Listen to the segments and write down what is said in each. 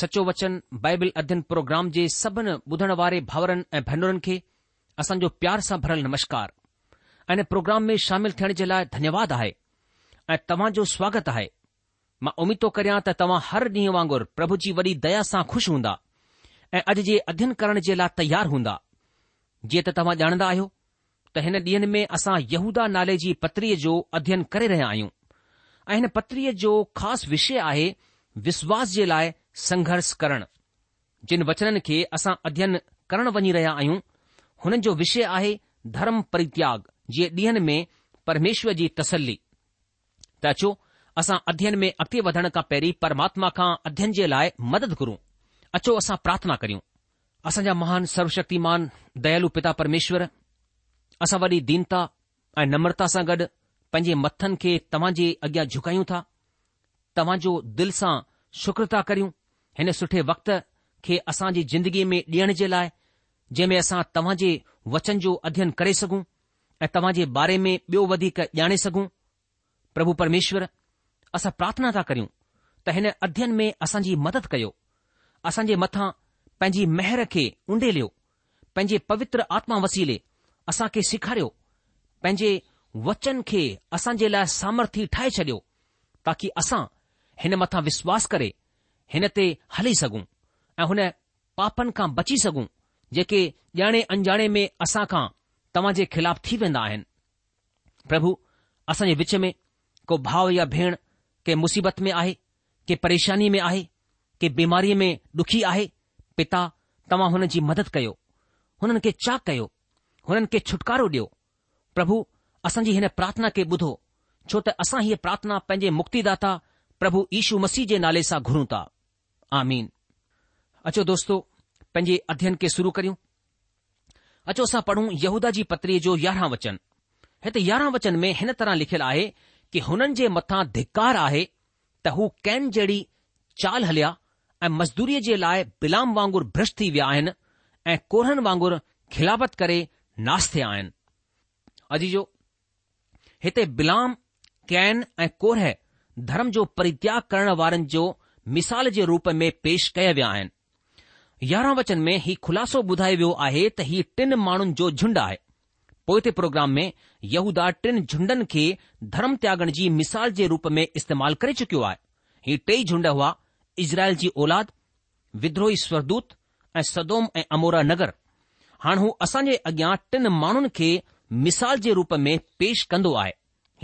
सचो वचन बाइबिल अध्ययन प्रोग्राम जे सभिनी ॿुधण वारे भाउरनि ऐं भेनरुनि खे असांजो प्यार सां भरियलु नमस्कार ऐं प्रोग्राम में शामिल थियण जे लाइ धन्यवाद आहे ऐं तव्हां जो स्वागत आहे मां उमीद थो करियां त तव्हां हर ॾींहुं वांगुर प्रभु जी वॾी दया सां ख़ुशि हूंदा ऐं अॼु जे अध्ययन करण जे लाइ तयारु हूंदा जीअं त तव्हां ॼाणंदा आहियो त हिन ॾींह में असां यहूदा नाले जी पत्रीअ जो अध्ययन करे रहिया आहियूं ऐं हिन पत्रीअ जो ख़ासि विषय आहे विश्वास जे लाइ संघर्ष करणु जिन वचननि खे असां अध्ययन करण वञी रहिया आहियूं हुननि जो विषय आहे धर्म परित्याग जे ॾींहनि में परमेश्वर जी तसली त अचो असां अध्ययन में अॻिते वधण खां पहिरीं परमात्मा खां अध्ययन जे लाइ मदद करूं अचो असां प्रार्थना करियूं असांजा महान सर्वशक्तिमान दयालु पिता परमेश्वर असां वरी दीनता ऐं नम्रता सां गॾु पंहिंजे मथनि खे तव्हां जे अॻियां झुकायूं था तव्हांजो दिल सां शुक्रता था करियूं हिन सुठे वक़्त खे असां जी ज़िंदगी में ॾियण जे लाइ जंहिं में असां तव्हां जे वचन जो अध्यन करे सघूं ऐं तव्हां जे बारे में ॿियो वधीक ॼाणे सघूं प्रभु परमेश्वर असां प्रार्थना ता करियूं त हिन अध्ययन में असांजी मदद कयो असां मथां पंहिंजी महिर खे उंडे लियो पंहिंजे पवित्र आत्मा वसीले असां खे सेखारियो पंहिंजे वचन खे असां जे लाइ सामर्थी ठाहे छडि॒यो ताकी असां हिन मथा विश्वास करे हिन ते हली सघूं ऐं हुन पापनि खां बची सघूं जेके ॼाणे अनजाणे में असां खां तव्हां जे ख़िलाफ़ थी वेंदा आहिनि प्रभु असां जे विच में को भाउ या भेण के मुसीबत में आहे के परेशानी में आहे के बीमारीअ में डुखी आहे पिता तव्हां हुन जी मदद कयो हुननि खे चाक कयो हुननि खे छुटकारो ॾियो प्रभु असांजी हिन प्रार्थना खे ॿुधो छो त असां हीअ प्रार्थना पंहिंजे मुक्तिदाता प्रभु यीशू मसीह जे नाले सां घुरूं था आमीन अचो दोस्तो पंहिंजे अध्यन खे शुरू करियूं अचो असां पढ़ूं यहोदा जी पत्रीअ जो यारहं वचन हिते यारहं वचन में हिन तरह लिखियलु आहे की हुननि जे मथां धिकार आहे त हू कैन जहिड़ी चाल हलिया ऐं मज़दूरी जे लाइ बिलाम वांगुरु भ्रश थी विया आहिनि ऐं कोरनि वांगुरु खिलावत करे नास थिया आहिनि अॼु हिते विलाम कैन ऐं कोरे धर्म जो परित्याग करण वारनि जो मिसाल जे रूप में पेश कया विया आहिनि यारहं वचन में हीउ ख़ुलासो ॿुधायो वियो आहे त ही टिन माण्हुनि जो झुंड आहे पोइ ते प्रोग्राम में यहूदा टिनि झुंडनि खे धर्म त्यागन जी मिसाल जे रूप में इस्तेमाल करे चुकियो आहे ही टई झुंड हुआ इज़राइल जी ओलाद विद्रोही स्वरदूत ऐं सदोम ऐं अमोरा नगर हाणे हू असां अॻियां टिन माण्हुनि खे मिसाल जे रूप में पेश कंदो आहे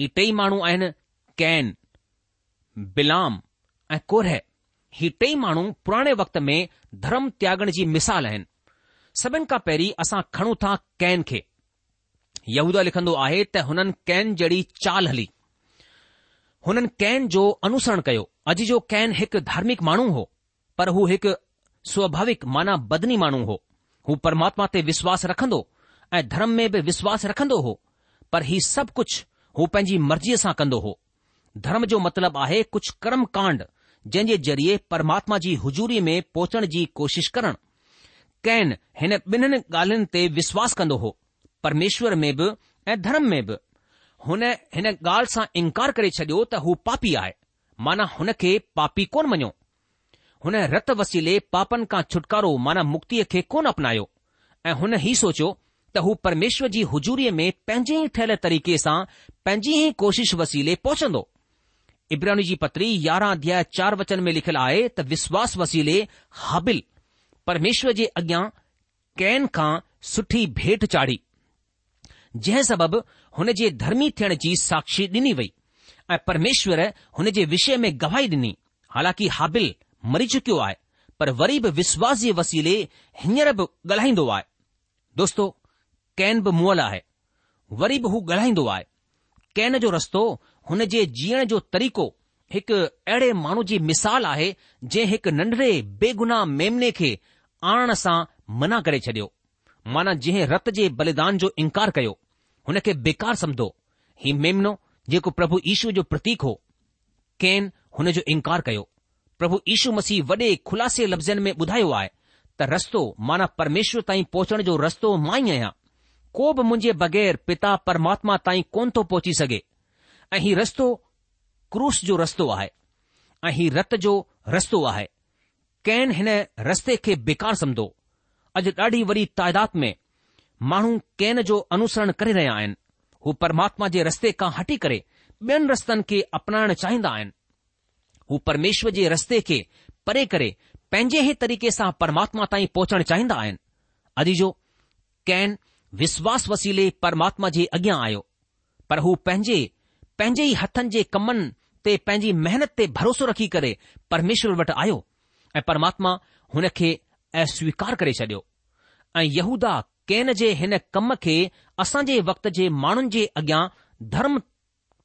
ही टई माण्हू आहिनि कैन बिलाम ऐं ही टई माण्हू पुराणे वक़्त में धर्म त्यागण जी मिसाल आहिनि सभिनि खां पहिरीं असां खणूं था कैन खे यहूदा लिखंदो आहे त हुननि कैन जहिड़ी चाल हली हुननि कैन जो अनुसरण कयो अॼु जो कैन हिकु धार्मिक माण्हू हो पर हू हिकु स्वाभाविक माना बदनी माण्हू हो हू परमात्मा ते विश्वास रखंदो ऐं धर्म में बि विश्वास रखंदो हो पर ही सभु कुझु हू पंहिंजी मर्ज़ीअ सां कंदो हो धर्म जो मतिलबु आहे कुझु कर्म कांड जंहिं जे ज़रिए परमात्मा जी हुजूरी में पहुचण जी कोशिश करण कैन हिन ॿिन्हिनि ॻाल्हियुनि ते विश्वास कंदो हो परमेश्वर में बि ऐं धर्म में बि हुन हिन ॻाल्हि सां इनकार करे छडि॒यो त हू पापी आहे माना हुन खे पापी कोन मञियो हुन रत वसीले पापनि खां छुटकारो माना मुक्तीअ खे कोन अपनायो ऐं हुन ई सोचियो त हू परमेश्वर जी हुजूरीअ में पंहिंजे ई ठहियल तरीक़े सां पंहिंजी ई कोशिश वसीले पहुचंदो ابراہمی کی جی پتری یارہ ادیا چار وچن میں لکھے تو وسواس وسیلے حابل پرمیشور اگیا کی بینٹ چاڑھی جن سبب ان کے درمی تھ ساکی ڈنی وئی ای پرمیشور ہوشے میں گواہی ڈنی حالانکہ حابل مری چکی ہے پر ویب وسواس یہ وسیلے ہیر گلائی آئے دون بھی مول ہے ویب گلائی آئے کین جو رستوں हुन जे जीअण जो तरीक़ो हिकु अहिड़े माण्हू जी मिसाल आहे जंहिं हिकु नंढड़े बेगुनाह मेमने खे आणण सां मना करे छडि॒यो माना जंहिं रत जे बलिदान जो इनकार कयो हुन खे बेकार समधो ही मेमनो जेको प्रभु ईशू जो प्रतीक हो केन हुन जो इनकार कयो प्रभु ईशू मसीह वॾे खुलासे लफ़्ज़नि में ॿुधायो आहे त रस्तो माना परमेश्वर ताईं पहुचण जो रस्तो मां ई आहियां को बि मुंहिंजे बगैर पिता परमात्मा ताईं कोन थो पहुची सघे ऐं ही रस्तो क्रूश जो रस्तो आहे ऐं हीउ रत जो रस्तो आहे कैन हिन रस्ते खे बेकार समदो अॼु ॾाढी वॾी तइदाद में माण्हू कैन जो अनुसरण करे रहिया आहिनि हू परमात्मा जे रस्ते खां हटी करे ॿियनि रस्तनि खे अपनाइण चाहींदा आहिनि हू परमेश्वर जे रस्ते खे परे करे पंहिंजे ई तरीक़े सां परमात्मा ताईं पहुचण चाहींदा आहिनि अॼु जो कैन विश्वास वसीले परमात्मा जे अॻियां आयो पर हू पंहिंजे पंहिंजे ई हथनि जे कमनि ते पंहिंजी महिनत ते भरोसो रखी करे परमेश्वर वटि आयो ऐं परमात्मा हुन खे अस्वीकार करे छडि॒यो ऐं यहूदा कैन जे हिन कम खे असां जे वक़्त जे माण्हुनि जे अॻियां धर्म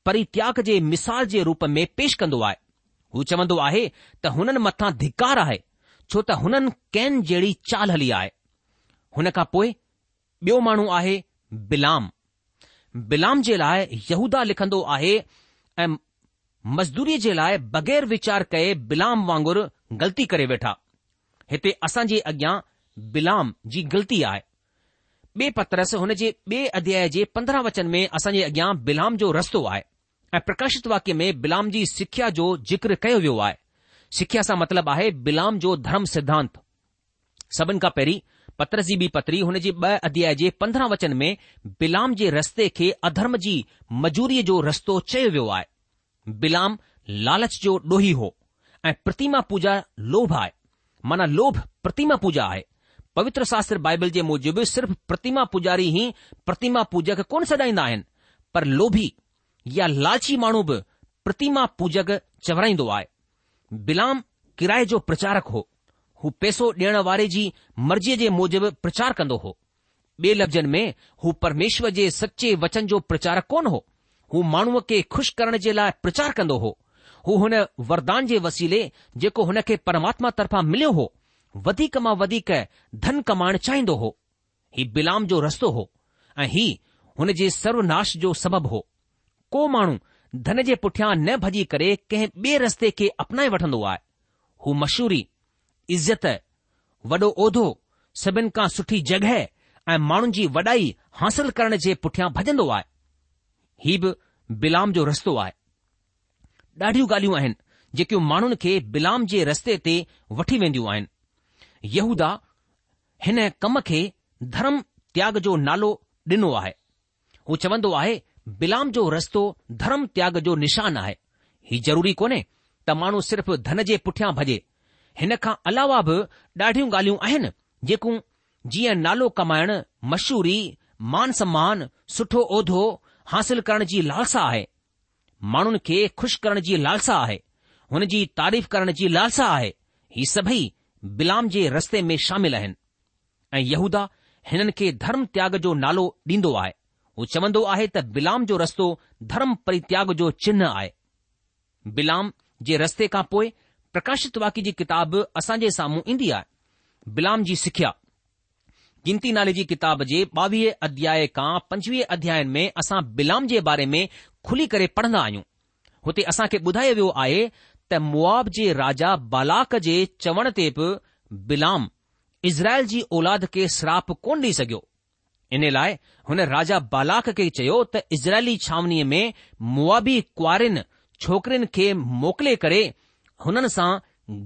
परित्याग जे मिसाल जे रूप में पेश कंदो आहे हू चवंदो आहे त हुननि मथां धिकार आहे छो त हुननि कैन जहिड़ी चाल हली आहे हुन खां पोइ ॿियो माण्हू आहे बिलाम बिलाम जे लाइ यूदा लिखंदो आहे ऐं मज़दूरी जे लाइ बग़ैर विचार कयाम वांगुरु ग़लती करे वेठा हिते असांजे अॻियां जी ग़लती आहे ॿिए पतरस हुन जे ॿिए अध्याय जे पंद्रहं वचन में असांजे अॻियां बिलाम जो रस्तो आहे ऐं प्रकाशित वाक्य में विलाम जी सिख्या जो ज़िक्र कयो वियो आहे सिख्या सां मतिलबु आहे बिलाम जो धर्म सिद्धांत सभिनि खां पहिरीं پترسی پتری ان کی ب ادیا پندرہ وچن میں بلام کے رست کے ادرم کی مجوری جو رستو چل و بلام لالچ جو پریتما پوجا لوبھ ہے مانا لوبھ پتما پوجا ہے پوتر شاستر بائبل کے موجود صرف پرتما پجاری ہی پرتما پوجک کون سجائی پر لوبھی یا لالچی مہرتا پوجک چورائی بلام کرائے جو پرچارک ہو हू पैसो ॾियण वारे जी मर्ज़ीअ जे मूजिबि प्रचार कंदो हो ॿिए लफ़्ज़नि में हू परमेश्वर जे सचे वचन जो प्रचार कोन हो हू माण्हूअ खे खु़शि करण जे लाइ प्रचार कंदो हो हू हुन वरदान जे वसीले जेको हुन खे परमात्मा तर्फ़ां मिलियो हो वधीक मां वधीक धन कमाइण चाहींदो हो ही बिलाम जो रस्तो हो ऐं ही हुन जे सर्वनाश जो सबबु हो को माण्हू धन जे पुठियां न भॼी करे कंहिं ॿिए रस्ते खे अपनाए वठंदो आहे हू मशहूरी इज़त वॾो उहिदो सभिनि खां सुठी जॻहि ऐं माण्हुनि जी वॾाई हासिल करण जे पुठियां भॼंदो आहे ही बि बिलाम जो रस्तो आहे ॾाढियूं ॻाल्हियूं आहिनि जेकियूं माण्हुनि खे बिलाम जे रस्ते ते वठी वेंदियूं आहिनि यहूदा हिन कम खे धर्म त्याग जो नालो ॾिनो आहे हू चवंदो आहे बिलाम जो रस्तो धर्म त्याग जो निशान आहे ही ज़रूरी कोन्हे त माण्हू सिर्फ़ धन जे पुठियां भॼे हिन खां अलावा बि ॾाढियूं ॻाल्हियूं आहिनि जेकूं जीअं नालो कमाइण मशहूरी मान सम्मान सुठो उहिदो हासिल करण जी लालसा आहे माण्हुनि खे खु़शि करण जी लालसा आहे हुन जी तारीफ़ करण जी लालसा आहे ही सभई बिलाम जे रस्ते में शामिल आहिनि ऐं यहूदा हिननि खे धर्म त्याग जो नालो ॾींदो आहे हू चवंदो आहे त बिलाम जो रस्तो धर्म परित्याग जो चिन्ह आहे बिलाम जे रस्ते खां पोइ प्रकाशित वाक्य जी किताब असांजे साम्हूं ईंदी आहे बिलाम जी सिखिया गिनती नाले जी किताब जे ॿावीह अध्याय खां पंजवीह अध्याय में असां बिलाम जे बारे में खुली करे पढ़ंदा आहियूं हुते असां खे ॿुधायो वियो आहे त मुआब जे राजा बालाक जे चवण ते बि बिलाम इज़राइल जी औलाद खे श्राप कोन ॾेई सघियो इन लाइ हुन राजा बालाक खे चयो त इज़राइली छावनीअ में मुआबी कुआरिन छोकिरिन खे मोकिले करे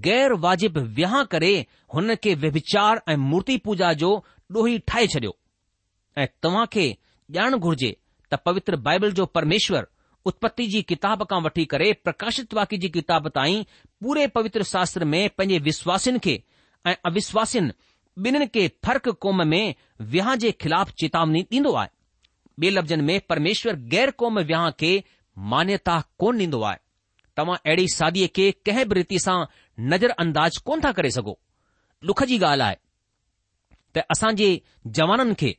گیر واجب و مورتی پوجا جو ڈوہی ٹا شو تا جان گو توتر بائبل جو پرمیشور اتپت کی کتاب کا ویکاشت واقع کی کتاب تائی پورے پوتر شاستر میں پینے وشواسن کے اوشواسن بنین کے فرق قوم میں ویہاں کے خلاف چیتاونی دے بے لفظ میں پرمیشور گیر قوم و مانتا کون ڈی तव्हां अहिड़ी शादीअ खे कंहिं बि रीति सां नज़र अंदाज़ कोन था करे सघो डुख जी ॻाल्हि आहे त असांजे जवाननि खे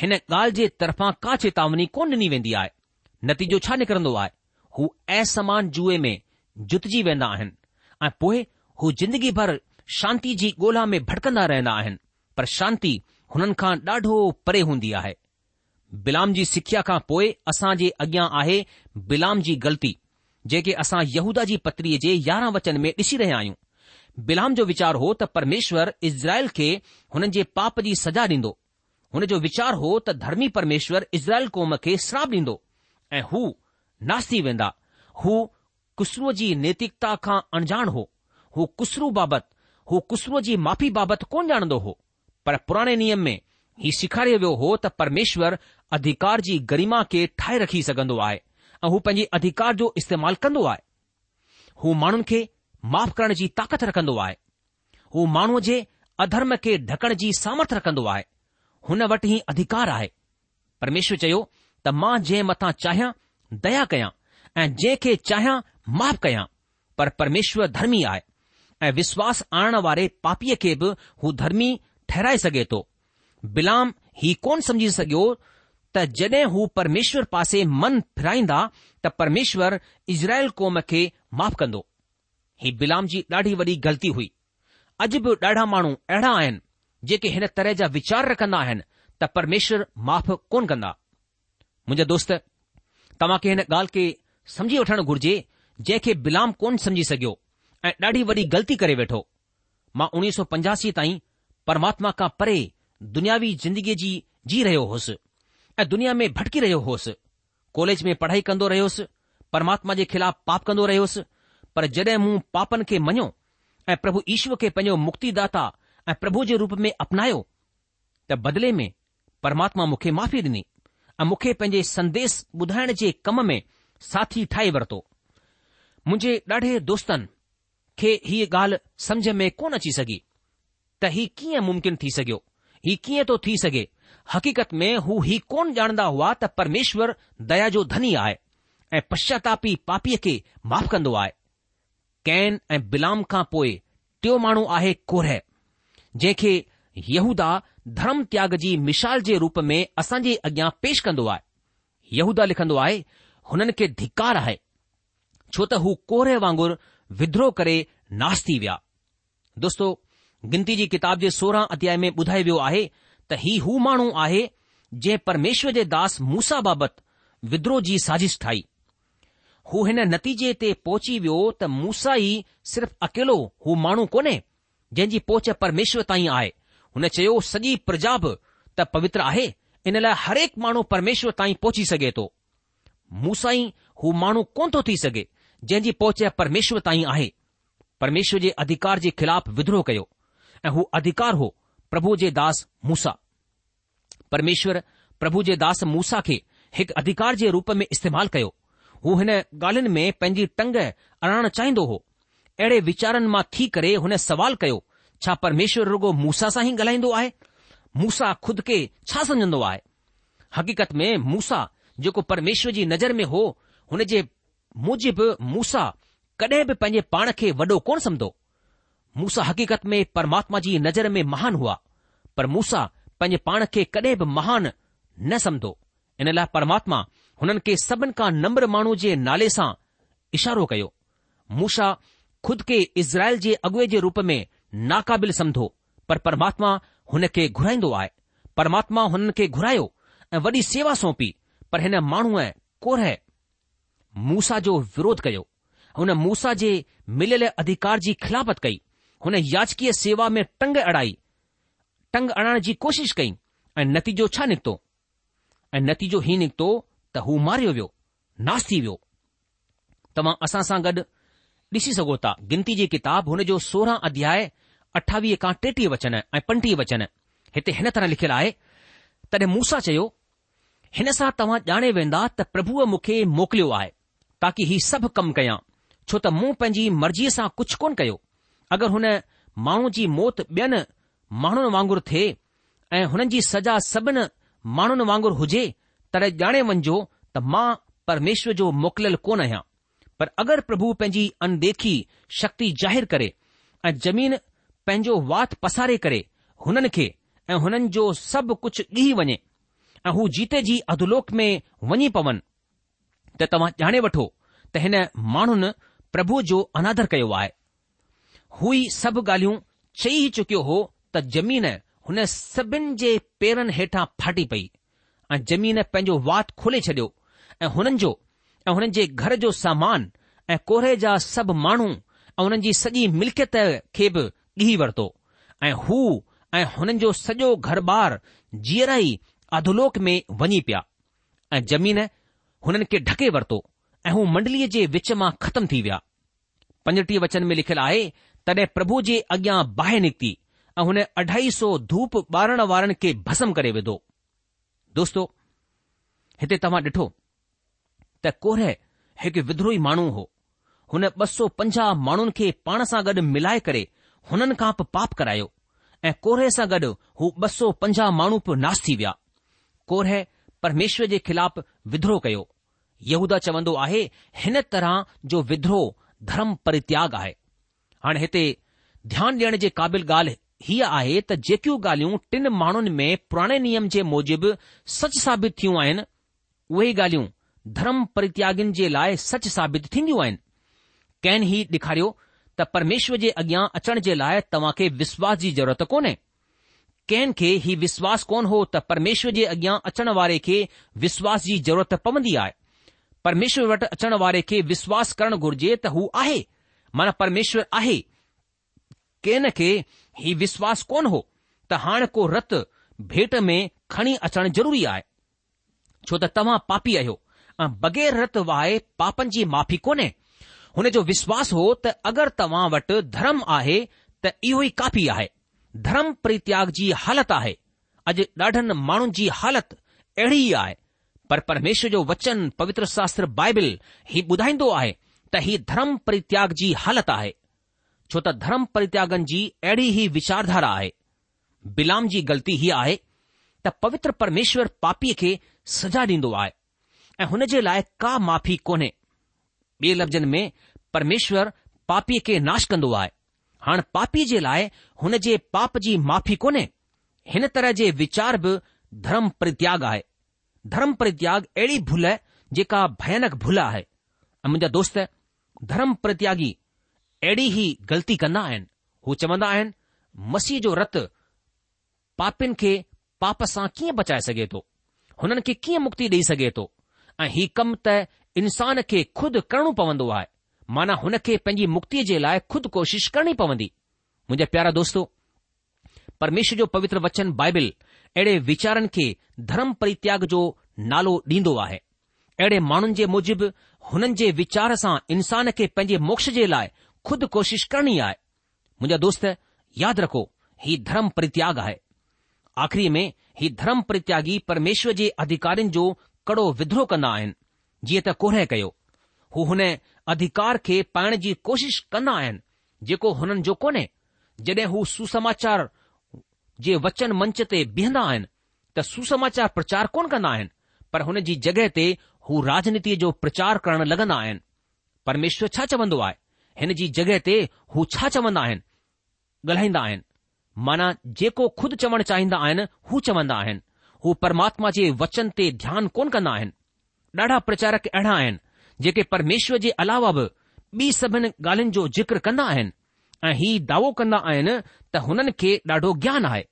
हिन ॻाल्हि जे तरफ़ां का चेतावनी कोन ॾिनी वेंदी आहे नतीजो छा निकिरंदो आहे हू असमान जूए में जुतिजी वेंदा आहिनि ऐं पोइ हू ज़िंदगी भर शांती जी ॻोल्हा में भटकंदा रहंदा आहिनि पर शांती हुननि खां ॾाढो परे हूंदी आहे बिलाम जी सिख्या खां पोइ असां जे अॻियां आहे बिलाम जी ग़लती जेके असां यहूदा जी पत्रीअ जे यारहां वचन में ॾिसी रहिया आहियूं बिलाम जो वीचार हो त परमेश्वर इसराइल खे हुननि जे पाप जी सजा ॾींदो हुन जो वीचार हो त धर्मी परमेश्वर इज़राइल कौम खे श्राप ॾींदो ऐं हू नासी वेंदा हू खुसरूअ जी नैतिकता खां अणजाण हो हू ख़ुसरू बाबति हू ख़ुसरूअ जी माफ़ी बाबति कोन ॼाणंदो हो पर पुराणे नियम में हीउ सेखारियो वियो हो त परमेश्वर अधिकार जी गरिमा खे ठाहे रखी सघंदो आहे ऐं हू पंहिंजे अधिकार जो इस्तेमालु कंदो आहे हू माण्हुनि खे माफ़ु करण जी ताक़त रखंदो आहे हू माण्हूअ जे अधर्म खे ढकण जी सामर्थ रखंदो आहे हुन वटि ई अधिकार आहे परमेश्वर चयो त मां जंहिं मथां चाहियां दया कया ऐं जंहिं खे चाहियां माफ़ु कया परमेश्वर धर्मी आहे ऐं विश्वासु आणणु वारे पापीअ खे बि हू धर्मी ठहिराए सघे थो विलाम हीउ कोन सघियो त हू परमेश्वर पासे मन फिराईंदा त परमेश्वर इज़राइल कौम खे माफ़ कंदो ही बिलाम जी ॾाढी वॾी ग़लती हुई अॼु बि ॾाढा माण्हू अहिड़ा आहिनि जेके हिन तरह जा वीचार रखंदा आहिनि त परमेश्वर माफ़ कोन कंदा मुंजा दोस्त तव्हां खे हिन ॻाल्हि खे समझी वठणु घुर्जे जंहिंखे बिलाम कोन समझी सघियो ऐं ॾाढी वॾी ग़लती करे वेठो मां उणिवीह सौ पंजासी ताईं परमात्मा खां परे दुनियावी ज़िंदगीअ जी जी रहियो हुउसि ऐं दुनिया में भटकी रहियो होसि कॉलेज में पढ़ाई कंदो रहियोसि परमात्मा जे खिलाफ़ पाप कंदो रहियोसि पर जड॒हिं मूं पापनि खे मञियो ऐं प्रभु ईश्वर खे पंहिंजो मुक्तिदाता ऐं प्रभु जे रूप में अपनायो त बदिले में परमात्मा मूंखे माफ़ी डि॒नी ऐं मूंखे पंहिंजे संदेश ॿुधाइण जे कम में साथी ठाहे वरितो मुंहिंजे ॾाढे दोस्तनि खे हीअ ॻाल्हि सम्झ में कोन अची सघी त हीउ कीअं मुम्किन थी सघियो हीउ कीअं थो थी सघे हक़ीक़त में हू ही कोन ॼाणंदा हुआ त परमेश्वर दया जो धनी आहे ऐं पश्चातापी पापीअ खे माफ़ कंदो आहे कैन ऐं बिलाम खां पोइ टियों माण्हू आहे कोरह जंहिंखे यहूदा धर्म त्याग जी मिसाल जे रूप में असां जे अॻियां पेश कंदो आहे यहूदा लिखंदो आहे हुननि खे धिकार आहे छो त हू कोरह वांगुरु विद्रोह करे नाश थी विया दोस्तो गिनती जी किताब जे सोरहं अध्याय में ॿुधाए वियो आहे त ही हू माण्हू आहे जंहिं परमेश्वर जे दास मूसा बाबति विद्रोह जी साज़िश ठाही हू हिन नतीजे ते पहुची वियो त मूसा ई सिर्फ़ु अकेलो हू माण्हू कोन्हे जंहिंजी पोहुच परमेश्वर ताईं आहे हुन चयो सॼी प्रजा बि त पवित्र आहे इन लाइ हरेक माण्हू परमेश्वर ताईं पहुची सघे थो मूसा ई हू माण्हू कोन थो थी सघे जंहिंजी पहुच परमेश्वर ताईं आहे परमेश्वर जे अधिकार जे ख़िलाफ़ु विद्रोह कयो ऐं हू अधिकार हो પ્રભુ જે દાસ મૂસા પરમેશ્વર પ્રભુ જે દાસ મૂસા કે એક અધિકાર જે રૂપ મે استعمال કયો હોને ગાલન મે પંજી તંગ અરણ ચાંદો હો એડે વિચારન માં થી કરે હોને સવાલ કયો છા પરમેશ્વર રગો મૂસા સાહી ગલાઈ દો આય મૂસા ખુદ કે છા સમજો દો આય હકીકત મે મૂસા જેકો પરમેશ્વરજી નજર મે હો હોને જે موجب મૂસા કદે ભ પંજે પાણ કે વડો કોણ સમજો मूसा हक़ीक़त में परमात्मा जी नज़र में महान हुआ पर मूसा पंहिंजे पाण खे कॾहिं बि महान न समधो इन लाइ परमात्मा हुननि खे सभिनि खां नम्र माण्हूअ जे नाले सां इशारो कयो मूसा खुद खे इज़राइल जे अॻु जे रूप में नाक़ाबिल समधो पर परमात्मा हुन खे घुराईंदो आहे परमात्मा हुननि खे घुरायो ऐं वॾी सेवा सौंपी पर हिन माण्हूअ कोरे मूसा जो विरोध कयो हुन मूसा जे मिलियल अधिकार जी खिलाफ़त कई हुन याचकीअ सेवा में टंग अड़ाई टंग अड़ाइण जी कोशिश कई ऐं नतीजो छा निकितो ऐं नतीजो ही निकितो त हू मारियो वियो नास थी वियो तव्हां असां सां गॾु ॾिसी सघो था गिनती जी किताब हुन जो सोरहं अध्याय अठावीह खां टेटीह वचन ऐं पंटीह वचन हिते हिन तरह लिखियलु आहे तॾहिं मूं चयो हिन सां तव्हां ॼाणे वेंदा त प्रभुअ मूंखे मोकिलियो आहे ताकी हीउ सभु कमु कयां छो त मूं पंहिंजी मर्ज़ीअ सां कुझु कोन कयो अगरि हुन माण्हू जी मौत ॿियनि माण्हुनि वांगुरु थिए ऐं हुननि जी सजा सभिनि माण्हुनि वांगुरु हुजे तॾहिं ॼाणे वञिजो त मां परमेश्वर जो मोकिलियलु कोन आहियां पर अगरि प्रभु पंहिंजी अनदेखी शक्ति ज़ाहिरु करे ऐं जमीन पंहिंजो वात पसारे करे हुननि खे ऐं हुननि जो सभु कुझु ॾी वञे ऐं हू जीते जी अधलोक में वञी पवनि त तव्हां ॼाणे वठो त हिन माण्हुनि प्रभु जो अनादर कयो आहे हू सभु ॻाल्हियूं चई चुकियो हो त ज़मीन हुन सभिनि जे पेरनि हेठां फाटी पई ऐं जमीन पंहिंजो वात खोले छडि॒यो ऐं हुननि जो ऐं हुननि जे घर जो सामान ऐं कोरे जा सभु माण्हू ऐं हुननि जी सॼी मिल्कियत खे बि ई वरितो ऐं हू ऐं हुननि जो सॼो घरबार ॿार ई में वञी पिया ऐं ज़मीन हुननि खे ढके वरितो ऐं हू मंडलीअ जे विच मां ख़तम थी विया पंजटीह वचन में लिखियलु आहे तड॒ प्रभु जे अॻियां बाहि निकिती ऐं हुन अढाई सौ धूप ॿारण वारनि खे भसम करे विधो दोस्तो हिते तव्हां ॾिठो त कोरह हिकु विद्रोही माण्हू हो हुन ॿ सौ पंजाह माण्हुनि खे पाण सां गॾु मिलाए करे हुननि खां पोइ पाप करायो ऐं कोरे सां गॾु हू ॿ सौ पंजाह माण्हू पियो नास थी विया कोरह परमेश्वर जे खिलाफ़ु विद्रोह कयो यहूदा चवन्दो आहे हिन तरह जो विद्रोह धर्म परित्याग आहे हाणे हिते ध्यानु ॾियण जे क़ाबिल ॻाल्हि हीअ आहे त जेकियूं ॻाल्हियूं टिन माण्हुनि में पुराणे नियम जे मूजिबि सच साबित थियूं आहिनि उहे ॻाल्हियूं धर्म परित्यागिन जे लाइ सच साबित थींदियूं आहिनि कैन ही ॾेखारियो त परमेश्वर जे अॻियां अचण जे लाइ तव्हां खे विश्वास जी ज़रूरत कोन्हे कैन खे ही विश्वास कोन हो त परमेश्वर जे अॻियां अचण वारे खे विश्वास जी ज़रूरत पवंदी आहे परमेश्वर वटि अचण वारे खे विश्वास करणु घुर्जे त हू आहे माना परमेश्वर आहे किन खे ही विश्वास कोन हो त हाणे को रत भेट में खणी अचणु ज़रूरी आहे छो त तव्हां पापी आहियो ऐं बग़ैर रत वाहे पापनि जी माफ़ी कोन्हे हुन जो विश्वास हो त अगरि तव्हां वटि धर्म आहे त इहो ई कापी आहे धर्म प्रित्याग जी हालत आहे अॼु ॾाढनि माण्हुनि जी हालति अहिड़ी आहे पर परमेश्वर जो वचन पवित्र शास्त्र बाइबिल हीउ ॿुधाईंदो आहे त हीउ धर्म परित्याग जी हालति आहे छो त धर्म परित्यागन जी अहिड़ी ही विचारधारा आहे बिलाम जी ग़लती हीअ आहे त पवित्र परमेश्वर पापीअ खे सजा ॾींदो आहे ऐं हुन जे लाइ का माफ़ी कोन्हे ॿिए लफ़्ज़नि में परमेश्वर पापीअ खे नाश कंदो आहे हाणे पापीअ जे लाइ हुन जे पाप जी माफ़ी कोन्हे हिन तरह जे वीचार बि धर्म परित्याग आहे धर्म परित्याग अहिड़ी भुल जेका भयानक भुल आहे ऐं मुंहिंजा दोस्त धर्म प्रत्यागी अहिड़ी ही ग़लती कंदा आहिनि हू चवंदा आहिनि मसीह जो रत पापिन खे पाप सां कीअं बचाए सघे थो हुननि खे कीअं मुक्ति ॾेई सघे थो ऐं ही कम त इंसान खे खुदि करणो पवंदो आहे माना हुन खे पंहिंजी मुक्ति जे लाइ खुदि कोशिश करणी पवंदी मुंहिंजा प्यारा दोस्तो परमेश्वर जो पवित्र वचन बाइबिल अहिड़े वीचारनि खे धर्म प्रित्याग जो नालो ॾींदो आहे अहिड़े माण्हुनि जे मुजिबि हुननि जे वीचार सां इन्सान खे पंहिंजे मोक्ष जे लाइ खुदि कोशिश करणी आहे मुंहिंजा दोस्त यादि रखो ही धर्म प्रित्याग आहे आख़िरी में ही धर्म प्रित्यागी परमेश्वर जे अधिकारिन जो कड़ो विध्रोह कंदा आहिनि जीअं त कोह कयो हू हुन अधिकार खे पाइण जी कोशिश कंदा आहिनि जेको हुननि जो कोन्हे जड॒हिं हू सुसमाचार जे वचन मंच ते बीहंदा आहिनि त सुसमाचार प्रचार कोन कंदा आहिनि पर हुन जी जॻहि ते हू राजनीतिअ जो प्रचार करण लॻंदा आहिनि परमेश्वर छा चवंदो आहे हिन जी जॻहि ते हू छा चवंदा आहिनि ॻाल्हाईंदा आहिनि माना जेको खुदि चवणु चाहींदा आहिनि हू चवंदा आहिनि हू परमात्मा जे वचन ते ध्यानु कोन्ह कंदा आहिनि ॾाढा प्रचारक अहिड़ा आहिनि जेके परमेश्वर जे अलावा बि ॿी सभिनि ॻाल्हियुनि जो ज़िक्र कंदा आहिनि ऐं हीउ दावो कंदा आहिनि त हुननि खे ॾाढो ज्ञान आहे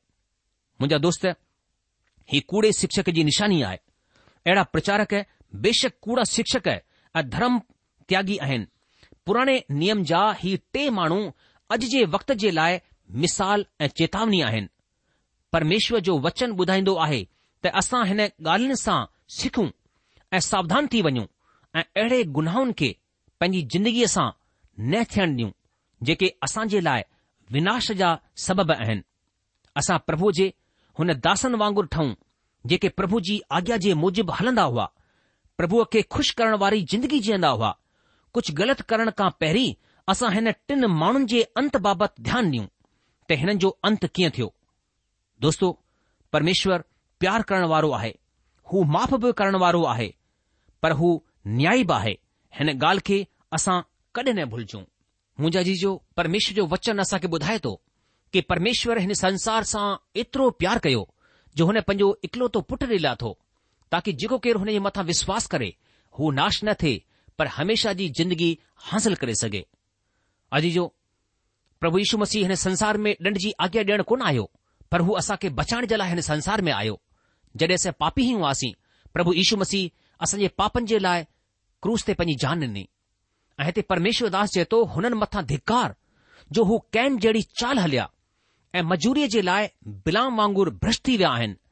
मुंहिंजा दोस्त हीउ कूड़े शिक्षक जी निशानी आहे अहिड़ा प्रचारक बेशक कूड़ा शिक्षक ऐं धर्म त्यागी आहिनि पुराणे नियम जा ही टे माण्हू अॼु जे वक़्त जे लाइ मिसाल ऐं चेतावनी आहिनि परमेश्वर जो वचन ॿुधाईंदो आहे त असां हिन ॻाल्हियुनि सां सिखूं ऐं सावधान थी वञूं ऐं अहिड़े गुनाहुनि खे पंहिंजी ज़िंदगीअ सां न थियण ॾियूं जेके असां जे लाइ विनाश जा सबब आहिनि असां प्रभु जे हुन दासनि वांगुरु ठहूं जेके प्रभु जी आज्ञा जे मूजिबि हलंदा हुआ પ્રભુ કે ખુશ કરણ વારી જિંદગી જૈંદા હોવા કુછ ગલત કરણ કા પહેરી અસા હેને ટિન માણંજે અંત બાબત ધ્યાન ન્યુ તે હેનં જો અંત કીય થયો દોસ્તો પરમેશ્વર પ્યાર કરણ વારો આહે હું માફ ભુ કરણ વારો આહે પર હું ન્યાય બાહે હેને ગાલ કે અસા કદે ને ભુલજો મુજા જીજો પરમેશ જો વચન અસા કે બુધાય તો કે પરમેશ્વર હેને સંસાર સા ઇતરો પ્યાર કયો જો હેને પંજો એકલો તો પુટરી લાતો ताकी जेको केरु हुनजे मथां विश्वास करे हू नाश न थिए पर हमेशा जी जिंदगी हासिल करे सघे अॼु जो प्रभु यीशू मसीह हिन संसार में ॾंड जी आज्ञा ॾियणु कोन आहियो पर हू असां खे बचाइण जे लाइ हिन संसार में आयो जॾहिं असां पापी ई हुआसीं प्रभु यीशू मसीह असांजे पापनि जे लाइ क्रूज़ ते पंहिंजी जान ॾिनी ऐं हिते परमेश्वरदास चए थो हुननि मथां धिकार जो हू कैम जहिड़ी चाल हलिया ऐं मजूरीअ जे लाइ बिलाम वांगुरु भ्रश थी विया आहिनि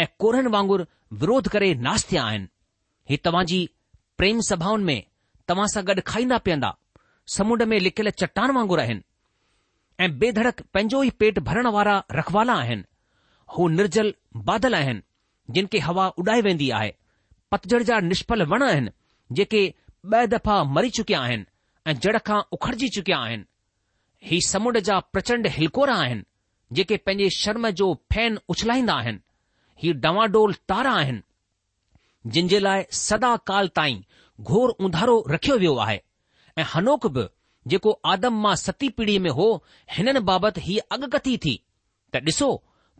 ऐं कोरनि वांगुरु विरोध करे नास थिया आहिनि ही जी प्रेम सभाउनि में तव्हां सां गॾु खाईंदा पीअंदा समुंड में लिकियल चट्टान वांगुरु आहिनि ऐं बेधड़क पंहिंजो ई पेट भरण वारा रखवाला आहिनि हू निर्जल बादल आहिनि जिन खे हवा उॾाए वेंदी आहे पतझड़ जा निष्फल वण आहिनि जेके ॿ दफ़ा मरी चुकिया आहिनि ऐं जड़ खां उखड़जी चुकिया आहिनि ही समुंड जा प्रचंड हिलकोरा आहिनि जेके पंहिंजे शर्म जो फैन उछलाईंदा आहिनि हीउ डांडोल तारा आहिनि जिनि जे लाइ सदा काल ताईं घोर उंधारो रखियो वियो आहे ऐं हनोक बि जेको आदम माउ सती पीढ़ीअ में हो हिननि बाबति हीअ अॻकथी थी त ॾिसो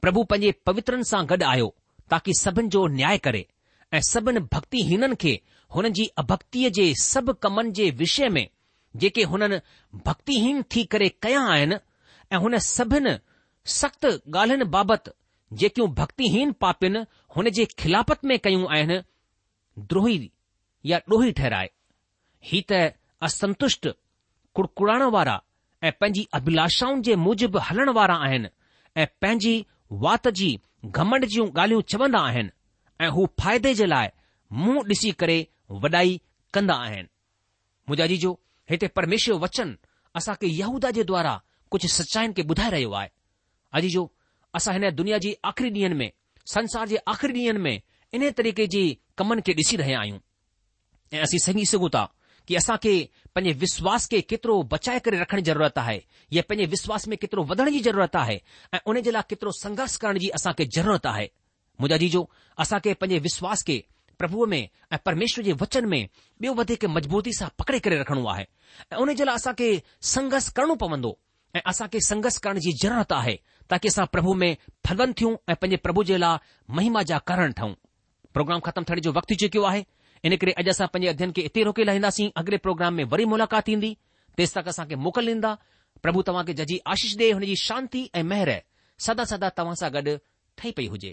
प्रभु पंहिंजे पवित्रनि सां गॾु आहियो ताकी सभिनि जो न्याय करे ऐं सभिनि भक्तिहीननि खे हुननि जी अभक्तीअ जे सभु कमनि जे विषय में जेके हुननि भक्तिहीन थी करे कया आहिनि ऐं हुन सभिनि सख़्त ॻाल्हियुनि बाबति जेकियूं भक्तिहीन पापियुनि हुन जे खिलाफ़त में कयूं आहिनि द्रोही या ॾोही ठहिराए ही त असंतुष्ट कुड़कुड़ाइण वारा ऐं पंहिंजी अभिलाषाउनि जे मूजिबि हलण वारा आहिनि ऐं पंहिंजी वात जी घमंड जूं ॻाल्हियूं चवंदा आहिनि ऐं हू फ़ाइदे जे लाइ मुंहुं ॾिसी करे वॾाई कंदा आहिनि मुंहिंजा जो हिते परमेश्वर वचन असांखे यहूदा जे द्वारा कुझु सचाइनि खे ॿुधाए रहियो आहे जो असां हिन दुनिया जी आख़िरी ॾींहंनि में संसार जे आख़िरी ॾींहंनि में इने तरीक़े जे कमनि खे ॾिसी रहिया आहियूं ऐं असीं संगी सघूं था की असांखे पंहिंजे विश्वास खे केतिरो बचाए करे रखण जी ज़रूरत आहे या पंहिंजे विश्वास में केतिरो वधण जी ज़रूरत आहे ऐं उन जे लाइ केतिरो संघर्ष करण जी असांखे ज़रूरत आहे मुदा जी जो असांखे पंहिंजे विश्वास खे प्रभुअ में ऐं परमेश्वर जे वचन में ॿियो वधीक मज़बूती सां पकिड़े करे रखिणो आहे ऐं उन जे लाइ असांखे संघर्ष करणो पवंदो ऐं असां खे संगर्स करण जी ज़रूरत आहे ताकी असां प्रभु में फलवंद थियूं ऐं पंहिंजे प्रभु जे लाइ महिमा जा कारण ठहूं प्रोग्राम ख़तमु थियण जो वक़्तु थी चुकियो आहे इन करे अॼु असां पंहिंजे अध्यन खे हिते रोके लाहींदासीं अॻिले प्रोग्राम में वरी मुलाक़ात ईंदी तेसि तक असांखे मोकल ॾींदा प्रभु तव्हांखे जजी आशीष ॾे हुन जी शांती ऐं महिर सदा सदा तव्हां सां गॾु ठही पई हुजे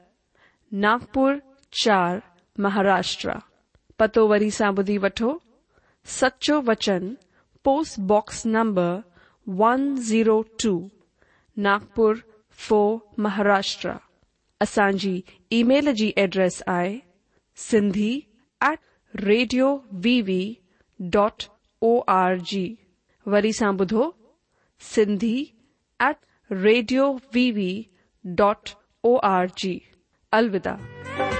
ناگپر چار مہاراشٹر پتو وی سا بدھی وٹو سچو وچن post box number one zero two Nagpur four Maharashtra اصا ای میل کی جی ایڈریس آئی سی at radio V V dot O R G و سی ایٹ ریڈیو وی وی ڈر جی अलविदा